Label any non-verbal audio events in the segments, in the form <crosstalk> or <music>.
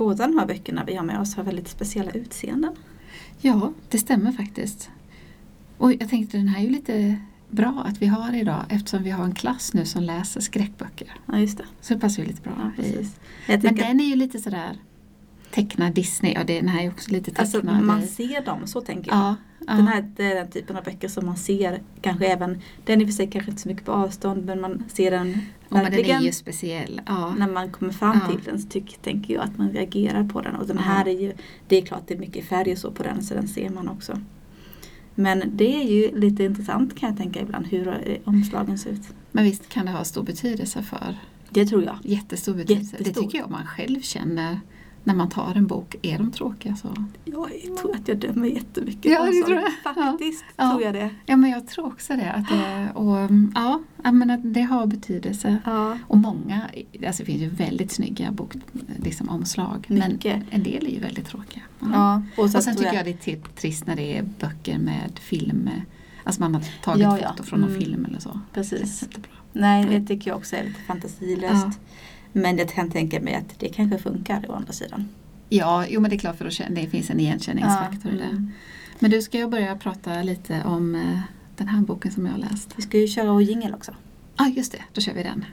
båda de här böckerna vi har med oss har väldigt speciella utseenden. Ja, det stämmer faktiskt. Och jag tänkte den här är ju lite bra att vi har idag eftersom vi har en klass nu som läser skräckböcker. Ja, just det. Så det passar ju lite bra. Ja, Men den är ju lite sådär tecknad Disney och den här är också lite alltså, tecknad. man i- ser dem, så tänker jag. ja, ja. Den här det är den typen av böcker som man ser kanske även, den är i och för sig kanske inte så mycket på avstånd men man ser den Och men den verkligen är ju speciell. Ja. när man kommer fram Ja. till den så tycker, tänker jag att man reagerar på den. Och den Ja. här är ju, det är klart det är mycket färg och så på den så den ser man också. Men det är ju lite intressant kan jag tänka ibland hur eh, omslagen ser ut. Men visst kan det ha stor betydelse för Det tror jag. jättestor betydelse. Det Jättestor. tycker jag man själv känner när man tar en bok. Är de tråkiga så? Jag tror att jag dömer jättemycket. Ja, det tror jag. Ja. Faktiskt Ja. tror jag det. Ja men jag tror också det. Att det och, mm, ja, jag menar, det har betydelse. Ja. Och många, alltså det finns ju väldigt snygga bok, liksom omslag. Mycket. Men en del är ju väldigt tråkiga. Ja. Ja. Och, så Och sen tycker jag det är t- trist när det är böcker med film. Alltså man har tagit Ja, foto från någon Mm. film eller så. Precis. Jättebra. Nej, det tycker jag också är lite fantasilöst. Ja. Men jag kan tänka mig att det kanske funkar å andra sidan. Ja, jo men det är klart för att det finns en igenkänningsfaktor i det. mm. Men du, ska jag börja prata lite om eh, den här boken som jag har läst? Vi ska ju köra vår jingel också. Ja, ah, just det. Då kör vi den.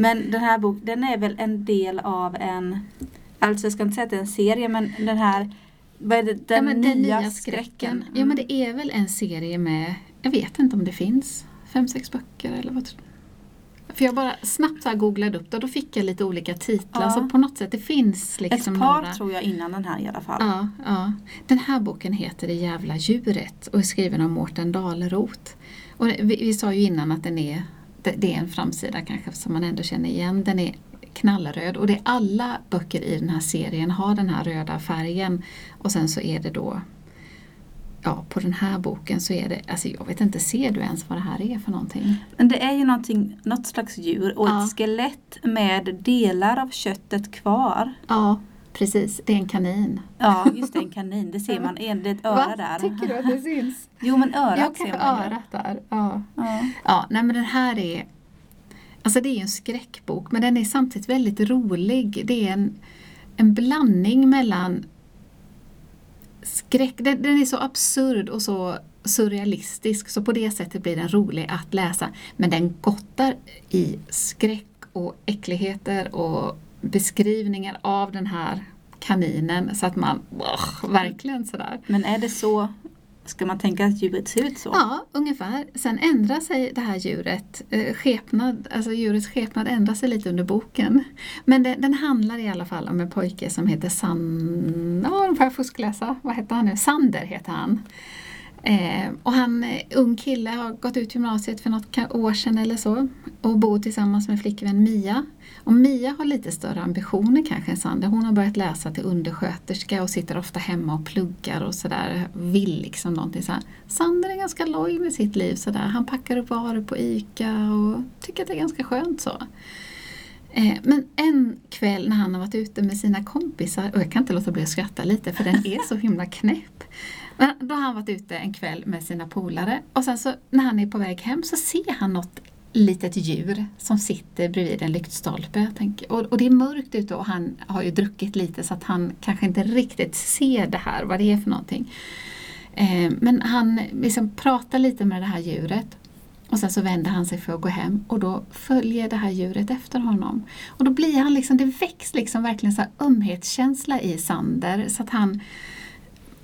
Men den här boken, den är väl en del av en, alltså jag ska inte säga att det är en serie, men den här, vad är det, den, ja, men nya, skräcken. Ja, men det är väl en serie med, jag vet inte om det finns, fem, sex böcker eller vad tror För jag bara snabbt så googlade upp det och då fick jag lite olika titlar. Ja. Så på något sätt, det finns liksom Ett par några. tror jag innan den här i alla fall. Ja, ja. Den här boken heter Det jävla djuret och är skriven av Mårten Daleroth. Och vi, vi sa ju innan att den är, det, är en framsida kanske som man ändå känner igen. Den är knallröd och det är alla böcker i den här serien har den här röda färgen. Och sen så är det då Ja, på den här boken så är det, alltså jag vet inte, ser du ens vad det här är för någonting? Men det är ju någonting, något slags djur och Ja. ett skelett med delar av köttet kvar. Ja, precis, det är en kanin. Ja, just det, en kanin. Det ser man. Det är ett öra där. Tycker du att det syns? Jo, men örat Ja, ser man ju. örat där. Ja. Ja. Ja, nej men den här är Alltså det är ju en skräckbok men den är samtidigt väldigt rolig. Det är en, en blandning mellan skräck, den, den är så absurd och så surrealistisk så på det sättet blir den rolig att läsa. Men den gottar i skräck och äckligheter och beskrivningar av den här kaninen så att man åh, verkligen sådär. Men är det så, ska man tänka att djuret ser ut så? Ja, ungefär. Sen ändrar sig det här djuret. Eh, skepnad, alltså djurets skepnad ändrar sig lite under boken. Men det, den handlar i alla fall om en pojke som heter San... Ja, får jag fuskläsa. Vad heter han nu? Sander heter han. Eh, och han, eh, ung kille, har gått ut gymnasiet för något år sedan eller så och bor tillsammans med flickvän Mia. Och Mia har lite större ambitioner kanske än Sander. Hon har börjat läsa till undersköterska och sitter ofta hemma och pluggar och sådär. Vill liksom någonting så här. Sander är ganska loj med sitt liv sådär. Han packar upp varor på ICA och tycker att det är ganska skönt så. Eh, Men en kväll när han har varit ute med sina kompisar, och jag kan inte låta bli att skratta lite för den <laughs> är så himla knäpp. Men då har han varit ute en kväll med sina polare och sen så när han är på väg hem så ser han något litet djur som sitter bredvid en lyktstolpe. Jag tänker, och, och det är mörkt ute och han har ju druckit lite så att han kanske inte riktigt ser det här, vad det är för någonting. Eh, men han liksom pratar lite med det här djuret och sen så vänder han sig för att gå hem och då följer det här djuret efter honom. Och då blir han liksom, det väcks liksom verkligen så här ömhetskänsla i Sander så att han,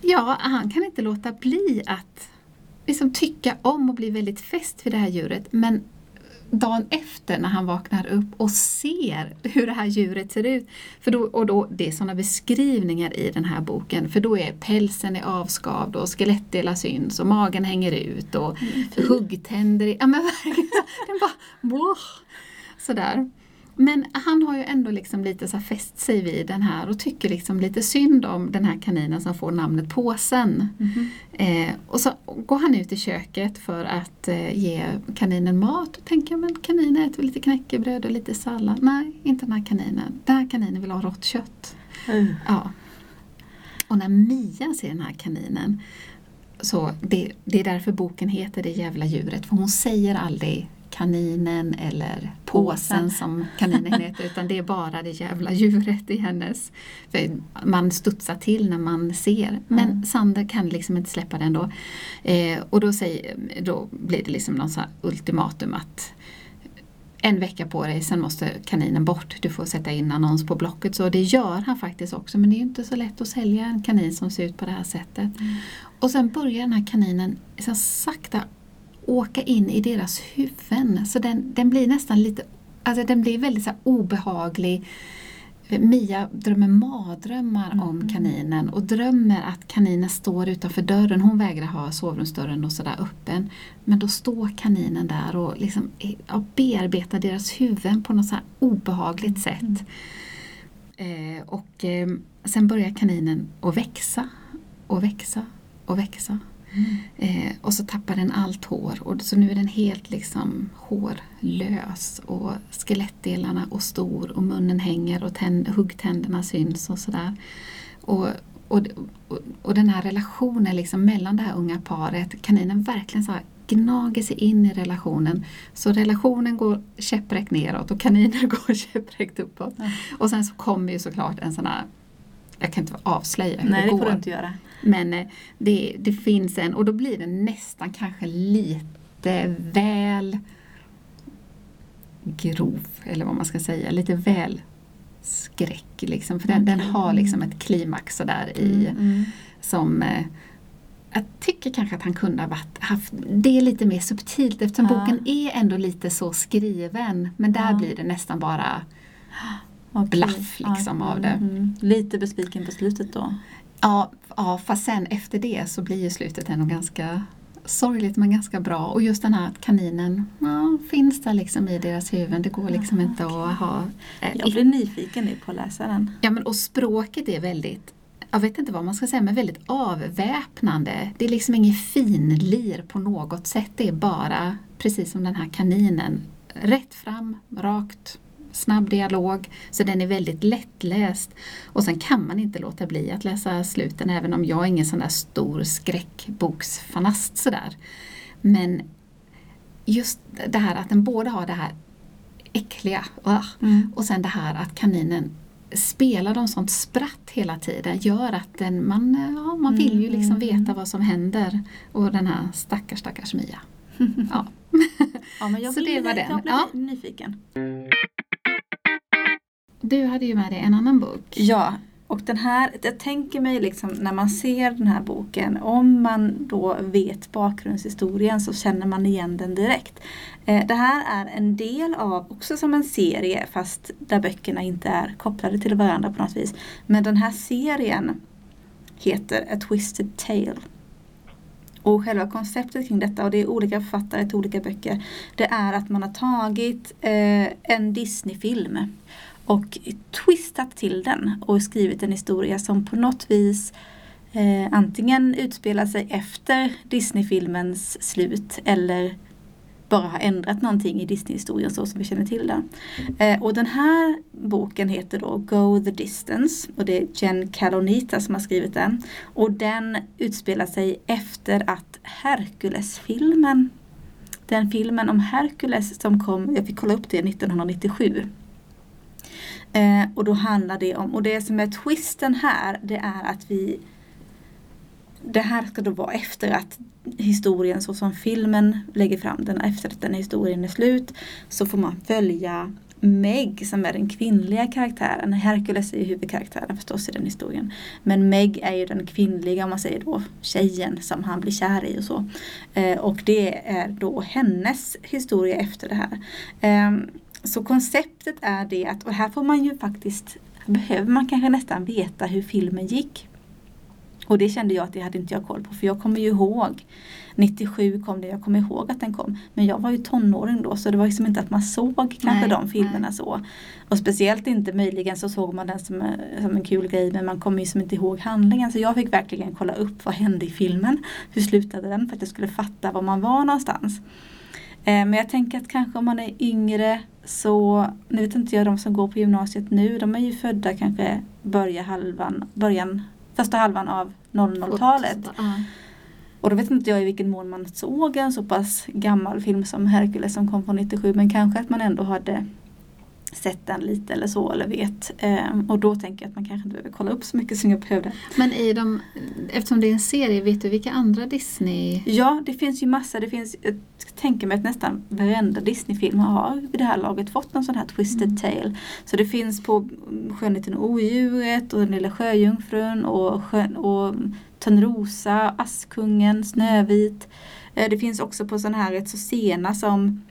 ja, han kan inte låta bli att liksom tycka om och bli väldigt fäst vid det här djuret. Men dagen efter när han vaknar upp och ser hur det här djuret ser ut. För då, och då, det är sådana beskrivningar i den här boken. För då är pälsen är avskavd och skelettdelar syns och magen hänger ut och huggtänder. i- Ja men <laughs> verkligen, den bara blå, Sådär. Men han har ju ändå liksom lite så fäst sig vid den här och tycker liksom lite synd om den här kaninen som får namnet Påsen. Mhm. Eh, och så går han ut i köket för att eh, ge kaninen mat och tänker men kaninen äter väl lite knäckebröd och lite sallad. Nej, inte den här kaninen. Den här kaninen vill ha rått kött. Uh. Ja. Och när Mia ser den här kaninen så det, det är därför boken heter Det jävla djuret för hon säger aldrig kaninen eller påsen som kaninen heter <laughs> utan det är bara det jävla djuret i hennes. För man studsar till när man ser men Mm. Sander kan liksom inte släppa den då. Eh, och då, säger, då blir det liksom någon sån här ultimatum att en vecka på dig, sen måste kaninen bort. Du får sätta in annons på Blocket. Så det gör han faktiskt också. Men det är ju inte så lätt att sälja en kanin som ser ut på det här sättet. Och sen börjar den här kaninen så sakta åka in i deras huvuden. Så den, den blir nästan lite, alltså den blir väldigt så obehaglig. Mia drömmer mardrömmar om kaninen och drömmer att kaninen står utanför dörren. Hon vägrar ha sovrumsdörren och sådär öppen. Men då står kaninen där och liksom, ja, bearbetar deras huvuden på något så obehagligt sätt. Eh, och eh, sen börjar kaninen att växa och växa och växa. Eh, och så tappar den allt hår och så nu är den helt liksom hårlös och skelettdelarna och stor och munnen hänger och tänd, huggtänderna syns och sådär. Och, och, och, och den här relationen liksom mellan det här unga paret, kaninen verkligen så här gnager sig in i relationen. Så relationen går käpprätt neråt och kaninen <laughs> går käpprätt uppåt. Ja. Och sen så kommer ju såklart en sån här jag kan inte avslöja hur Nej, det det går. får du inte göra. Men eh, det, det finns en och då blir det nästan kanske lite väl grov eller vad man ska säga. Lite väl skräck liksom. För den, den har liksom ett klimax sådär i Mm. som eh, jag tycker kanske att han kunde ha varit, haft det är lite mer subtilt eftersom Ja. boken är ändå lite så skriven. Men där Ja. blir det nästan bara Okej. blaff liksom av det. mm. Lite besviken på slutet då. Ja, ja, fast sen efter det så blir ju slutet ändå ganska sorgligt men ganska bra. Och just den här att kaninen ja, finns där liksom i deras huvuden. Det går liksom Jaha, inte att ha... eh, Jag blir nyfiken nu på att läsa den. Ja, men och språket är väldigt, jag vet inte vad man ska säga, men väldigt avväpnande. Det är liksom inget finlir på något sätt. Det är bara, precis som den här kaninen, rätt fram, rakt, snabb dialog. Så den är väldigt lättläst. Och sen kan man inte låta bli att läsa sluten, även om jag är ingen sån där stor skräckboksfanast sådär. Men just det här att den både har det här äckliga, ah, Mm. och sen det här att kaninen spelar de sånt spratt hela tiden gör att den, man, ja, man vill ju liksom mm, veta vad som händer. Och den här stackars stackars Mia. <laughs> Ja. Ja, men jag <laughs> Så det var den. Jag blir Ja. nyfiken. Du hade ju med dig en annan bok. Ja, och den här, jag tänker mig liksom när man ser den här boken, om man då vet bakgrundshistorien så känner man igen den direkt. Eh, det här är en del av, också som en serie, fast där böckerna inte är kopplade till varandra på något vis. Men den här serien heter A Twisted Tale. Och själva konceptet kring detta, och det är olika författare till olika böcker, det är att man har tagit eh, en Disney-film och twistat till den och skrivit en historia som på något vis eh, antingen utspelar sig efter Disney-filmens slut eller bara har ändrat någonting i Disney-historien så som vi känner till den. Eh, och den här boken heter då Go the Distance och det är Jen Calonita som har skrivit den. Och den utspelar sig efter att Hercules-filmen den filmen om Hercules som kom, jag fick kolla upp det 1997. Eh, och då handlar det om, och det som är twisten här det är att vi Det här ska då vara efter att historien så som filmen lägger fram den, efter att den historien är slut så får man följa Meg som är den kvinnliga karaktären. Hercules är ju huvudkaraktären förstås i den historien. Men Meg är ju den kvinnliga, om man säger då, tjejen som han blir kär i och så. Eh, och det är då hennes historia efter det här. Eh, så konceptet är det att, och här får man ju faktiskt, behöver man kanske nästan veta hur filmen gick. Och det kände jag att det hade inte jag koll på för jag kommer ju ihåg 97 kom det, jag kommer ihåg att den kom. Men jag var ju tonåring då så det var liksom inte att man såg kanske Nej, de filmerna nej. så. Och speciellt inte möjligen så såg man den som, som en kul grej men man kommer ju som inte ihåg handlingen. Så jag fick verkligen kolla upp vad hände i filmen. Hur slutade den för att jag skulle fatta var man var någonstans. Eh, Men jag tänker att kanske om man är yngre så, nu vet inte jag de som går på gymnasiet nu, de är ju födda kanske början, halvan, början första halvan av 00-talet. Ja. Och då vet inte jag i vilken mån man såg en så pass gammal film som Hercules som kom från 97 men kanske att man ändå hade sett den lite eller så eller vet. Ehm, och då tänker jag att man kanske inte behöver kolla upp så mycket som jag behövde. Men i de, eftersom det är en serie, vet du vilka andra Disney... Ja, det finns ju massa. Det finns, jag tänker mig att nästan varenda Disney-film har vid det här laget fått en sån här twisted Mm. tale. Så det finns på Skönheten och odjuret och Den lilla sjöjungfrun och, sjön, och Törnrosa, Askungen, Snövit. Eh, Det finns också på sån här rätt så sena som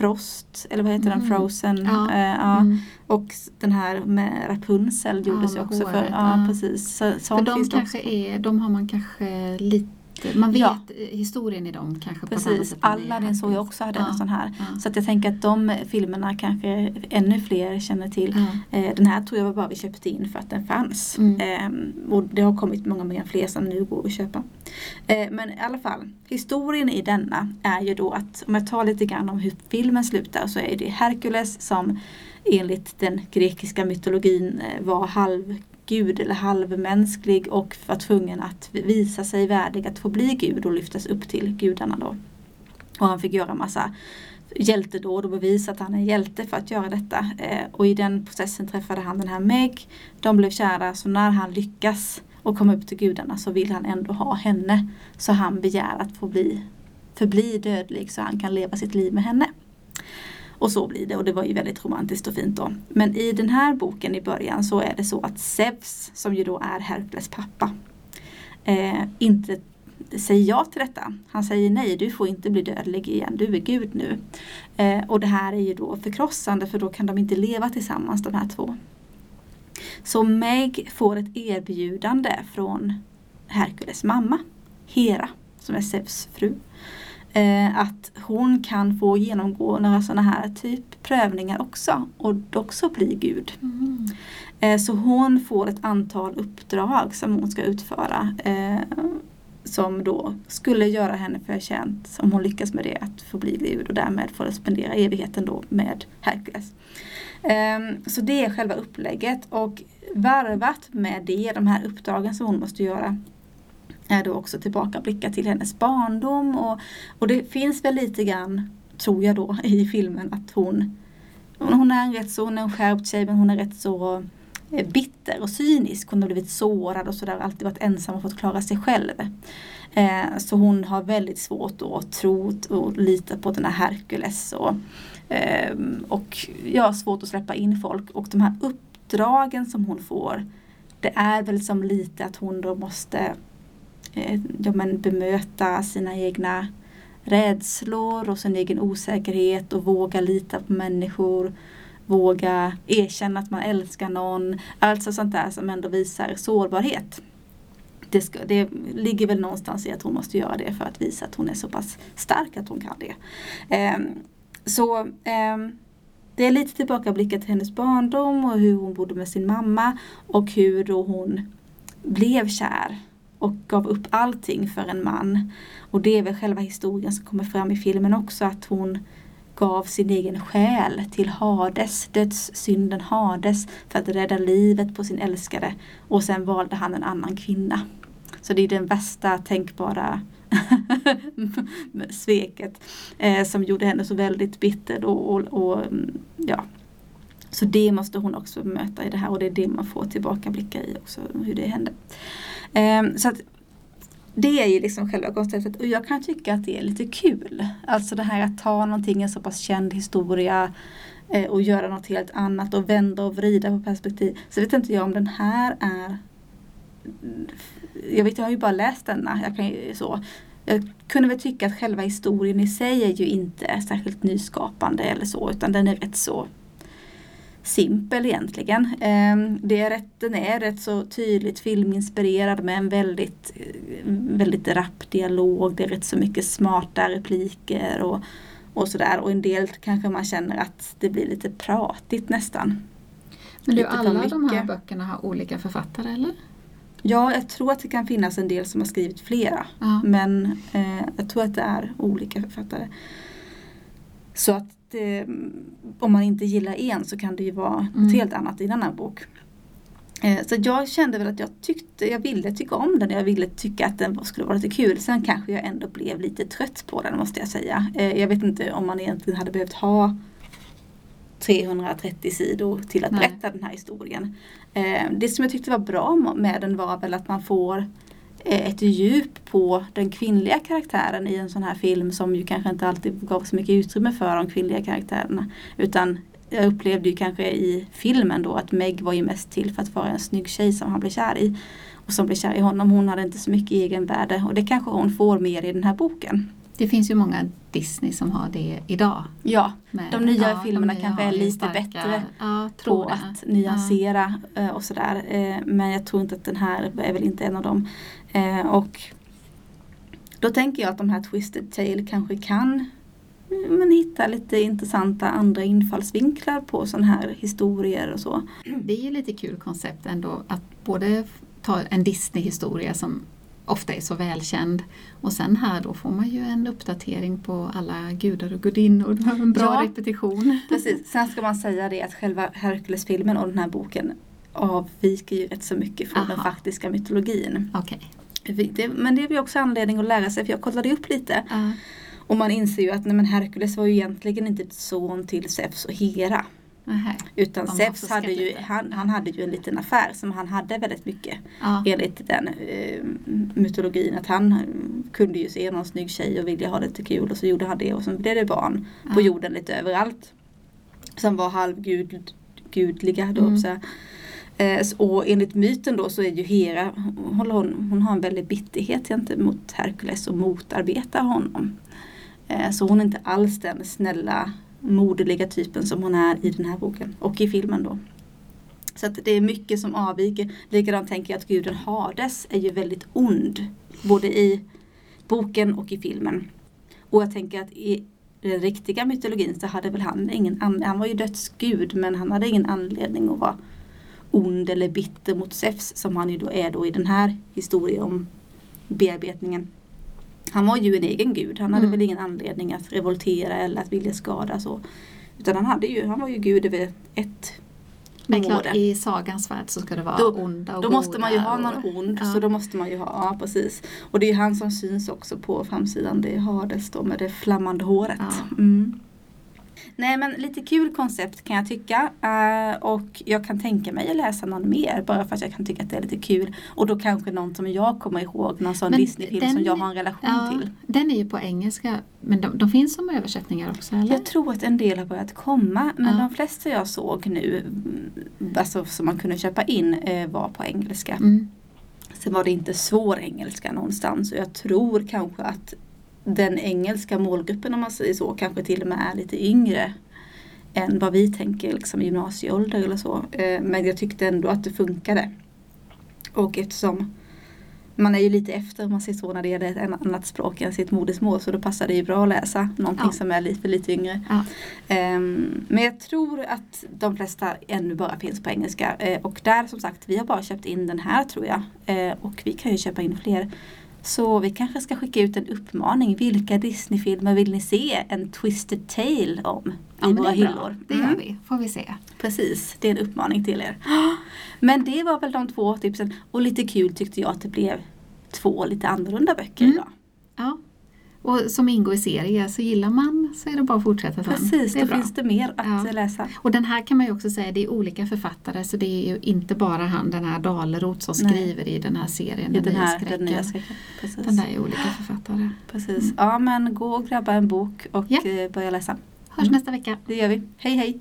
Frost, eller vad heter den, Mm. Frozen. Ja. Eh, ja. Mm. Och den här med Rapunzel gjordes ju med också för. Ja, ja. precis. Så, För de kanske också. är, de har man kanske lite, man vet Ja. historien i dem kanske på ett annat Precis, sätt är Aladdin såg jag också hade Ja, en sån här. ja. Så att jag tänker att de filmerna kanske ännu fler känner till. Eh, Den här tror jag var bara vi köpte in för att den fanns. Mm. Ehm, och det har kommit många, många fler som nu går att köpa. Eh, men i alla fall, historien i denna är ju då att om jag tar lite grann om hur filmen slutar så är det Herkules som enligt den grekiska mytologin eh, var halvgud eller halvmänsklig och var tvungen att visa sig värdig att få bli gud och lyftas upp till gudarna då. Och han fick göra massa hjältedåd och bevisa att han är hjälte för att göra detta. Eh, och i den processen träffade han den här Meg. De blev kära så när han lyckas och komma upp till gudarna så vill han ändå ha henne. Så han begär att få bli förbli dödlig så han kan leva sitt liv med henne. Och så blir det och det var ju väldigt romantiskt och fint då. Men i den här boken i början så är det så att Zeus, som ju då är Herkules pappa, eh, inte säger ja till detta. Han säger nej, du får inte bli dödlig igen, du är Gud nu. Eh, och det här är ju då förkrossande för då kan de inte leva tillsammans de här två. Så Meg får ett erbjudande från Herkules mamma, Hera, som är Zeus fru. Eh, att hon kan få genomgå några sådana här typ prövningar också och också bli Gud. Mm. Eh, Så hon får ett antal uppdrag som hon ska utföra. Eh, som då skulle göra henne förtjänt, om hon lyckas med det, att få bli Gud och därmed få spendera evigheten då med Herkules. Eh, Så det är själva upplägget och varvat med det, de här uppdragen som hon måste göra är då också tillbakablickar till hennes barndom och, och det finns väl lite grann, tror jag då, i filmen att hon hon är en rätt så, hon är en skärpt tjej men hon är rätt så eh, bitter och cynisk. Hon har blivit sårad och sådär, alltid varit ensam och fått klara sig själv. Eh, så hon har väldigt svårt att tro och lita på den här Herkules och, eh, och ja, svårt att släppa in folk. Och de här uppdragen som hon får det är väl som lite att hon då måste Eh, ja, men bemöta sina egna rädslor och sin egen osäkerhet och våga lita på människor. Våga erkänna att man älskar någon. Alltså sånt där som ändå visar sårbarhet. Det, ska, det ligger väl någonstans i att hon måste göra det för att visa att hon är så pass stark att hon kan det. Ehm, så ehm, det är lite tillbakablickar till hennes barndom och hur hon bodde med sin mamma och hur då hon blev kär och gav upp allting för en man. Och det är väl själva historien som kommer fram i filmen också att hon gav sin egen själ till Hades, dödssynden Hades för att rädda livet på sin älskade. och sen valde han en annan kvinna. Så det är den värsta tänkbara <laughs> sveket eh, som gjorde henne så väldigt bitter och, och, och mm, ja. Så det måste hon också möta i det här och det är det man får tillbakablicka i också hur det hände. Eh, så att det är ju liksom själva konceptet och jag kan tycka att det är lite kul. Alltså det här att ta någonting, en så pass känd historia eh, och göra något helt annat och vända och vrida på perspektiv. Så vet inte jag om den här är jag vet, jag har ju bara läst denna. Jag, kan ju, så. jag kunde väl tycka att själva historien i sig är ju inte särskilt nyskapande eller så utan den är rätt så simpel egentligen. Eh, det är rätt, den är rätt så tydligt filminspirerad med en väldigt, eh, väldigt rapp dialog. Det är rätt så mycket smarta repliker och, och sådär. Och en del kanske man känner att det blir lite pratigt nästan. Men du, alla de här böckerna har olika författare eller? Ja, jag tror att det kan finnas en del som har skrivit flera. Ja. Men eh, jag tror att det är olika författare. Så att eh, om man inte gillar en så kan det ju vara Mm. något helt annat i en annan bok. Eh, så jag kände väl att jag tyckte, jag ville tycka om den. Jag ville tycka att den skulle vara lite kul. Sen kanske jag ändå blev lite trött på den måste jag säga. Eh, jag vet inte om man egentligen hade behövt ha 330 sidor till att Nej. berätta den här historien. Det som jag tyckte var bra med den var väl att man får Eh, ett djup på den kvinnliga karaktären i en sån här film som ju kanske inte alltid gav så mycket utrymme för de kvinnliga karaktärerna. Utan jag upplevde ju kanske i filmen då att Meg var ju mest till för att vara en snygg tjej som han blev kär i. Och som blev kär i honom. Hon hade inte så mycket egenvärde och det kanske hon får mer i den här boken. Det finns ju många Disney som har det idag. Ja, Med, De nya de filmerna nya kanske är lite bättre ja, på det. att nyansera eh, och sådär. Eh, Men jag tror inte att den här är väl inte en av dem. Eh, Och då tänker jag att de här Twisted Tale kanske kan mm, men hitta lite intressanta andra infallsvinklar på sådana här historier och så. Det är ju lite kul koncept ändå att både ta en Disney-historia som ofta är så välkänd och sen här då får man ju en uppdatering på alla gudar och gudinnor. <laughs> En bra Ja. repetition. <laughs> Precis. Sen ska man säga det att själva Hercules-filmen och den här boken avviker ju rätt så mycket från den Aha. faktiska mytologin. Okej. Det, men det är ju också anledning att lära sig för jag kollade upp lite. Ja. Och man inser ju att nej, men Herkules var ju egentligen inte son till Zeus och Hera. Nähä. Utan De Zeus hade ju, han, han hade ju en liten affär som han hade väldigt mycket. Ja. Enligt den eh, mytologin att han eh, kunde ju se någon snygg tjej och ville ha lite kul och så gjorde han det och så blev det barn på Ja. jorden lite överallt. Som var halvgudliga då. Mm. Så, eh, och enligt myten då så är ju Hera, hon, hon, hon har en väldig bitterhet gentemot Herkules och motarbetar honom. Eh, så hon är inte alls den snälla moderliga typen som hon är i den här boken och i filmen då. Så att det är mycket som avviker. Likadant tänker jag att guden Hades är ju väldigt ond. Både i boken och i filmen. Och jag tänker att i den riktiga mytologin så hade väl han ingen anledning. Han var ju dödsgud men han hade ingen anledning att vara ond eller bitter mot Zeus som han ju då är då i den här historien om bearbetningen. Han var ju en egen gud. Han hade Mm. väl ingen anledning att revoltera eller att vilja skada så. Utan han, hade ju, han var ju gud över ett Men klart, i sagans värld så ska det vara Då- onda och Då måste man ju ha och- någon ond. Ja. Så då måste man ju ha, ja precis. Och det är han som syns också på framsidan. Det är Hades då med det flammande håret. Ja. Mm. Nej men lite kul koncept kan jag tycka. Eh, och jag kan tänka mig att läsa någon mer. Bara för att jag kan tycka att det är lite kul. Och då kanske någon som jag kommer ihåg. Någon sån Disney-film som jag har en relation Ja, till. den är ju på engelska, men de, de finns som översättningar också eller? Jag tror att en del har börjat komma. Men Ja. de flesta jag såg nu. mm, Alltså som man kunde köpa in. eh, Var på engelska. Mm. Sen var det inte svår engelska någonstans och jag tror kanske att den engelska målgruppen om man säger så kanske till och med är lite yngre än vad vi tänker liksom gymnasieålder eller så. Eh, Men jag tyckte ändå att det funkade. Och eftersom man är ju lite efter om man säger så när det gäller ett annat språk än sitt modersmål så då passar det ju bra att läsa någonting Ja. som är lite, lite yngre. Ja. Ehm, men jag tror att de flesta ännu bara finns på engelska. Eh, och där som sagt, vi har bara köpt in den här tror jag. Eh, och vi kan ju köpa in fler. Så vi kanske ska skicka ut en uppmaning. Vilka Disney-filmer vill ni se en Twisted Tale om? Ja, I våra det hyllor. Det Mm. gör vi, får vi se. Precis, det är en uppmaning till er. <gasps> Men det var väl de två tipsen. Och lite kul tyckte jag att det blev två lite annorlunda böcker Mm. idag. Ja. Och som ingår i serier, så gillar man så är det bara att fortsätta sen. Precis, det då bra. finns det mer att Ja. läsa. Och den här kan man ju också säga, det är olika författare så det är ju inte bara han den här Daleroth som Nej. skriver i den här serien, I Den den nya här den nya skräcken. Precis. Den där är olika författare. Precis. Mm. Ja men gå och grabba en bok och Ja. eh, börja läsa. Hörs Mm. nästa vecka. Det gör vi. Hej hej!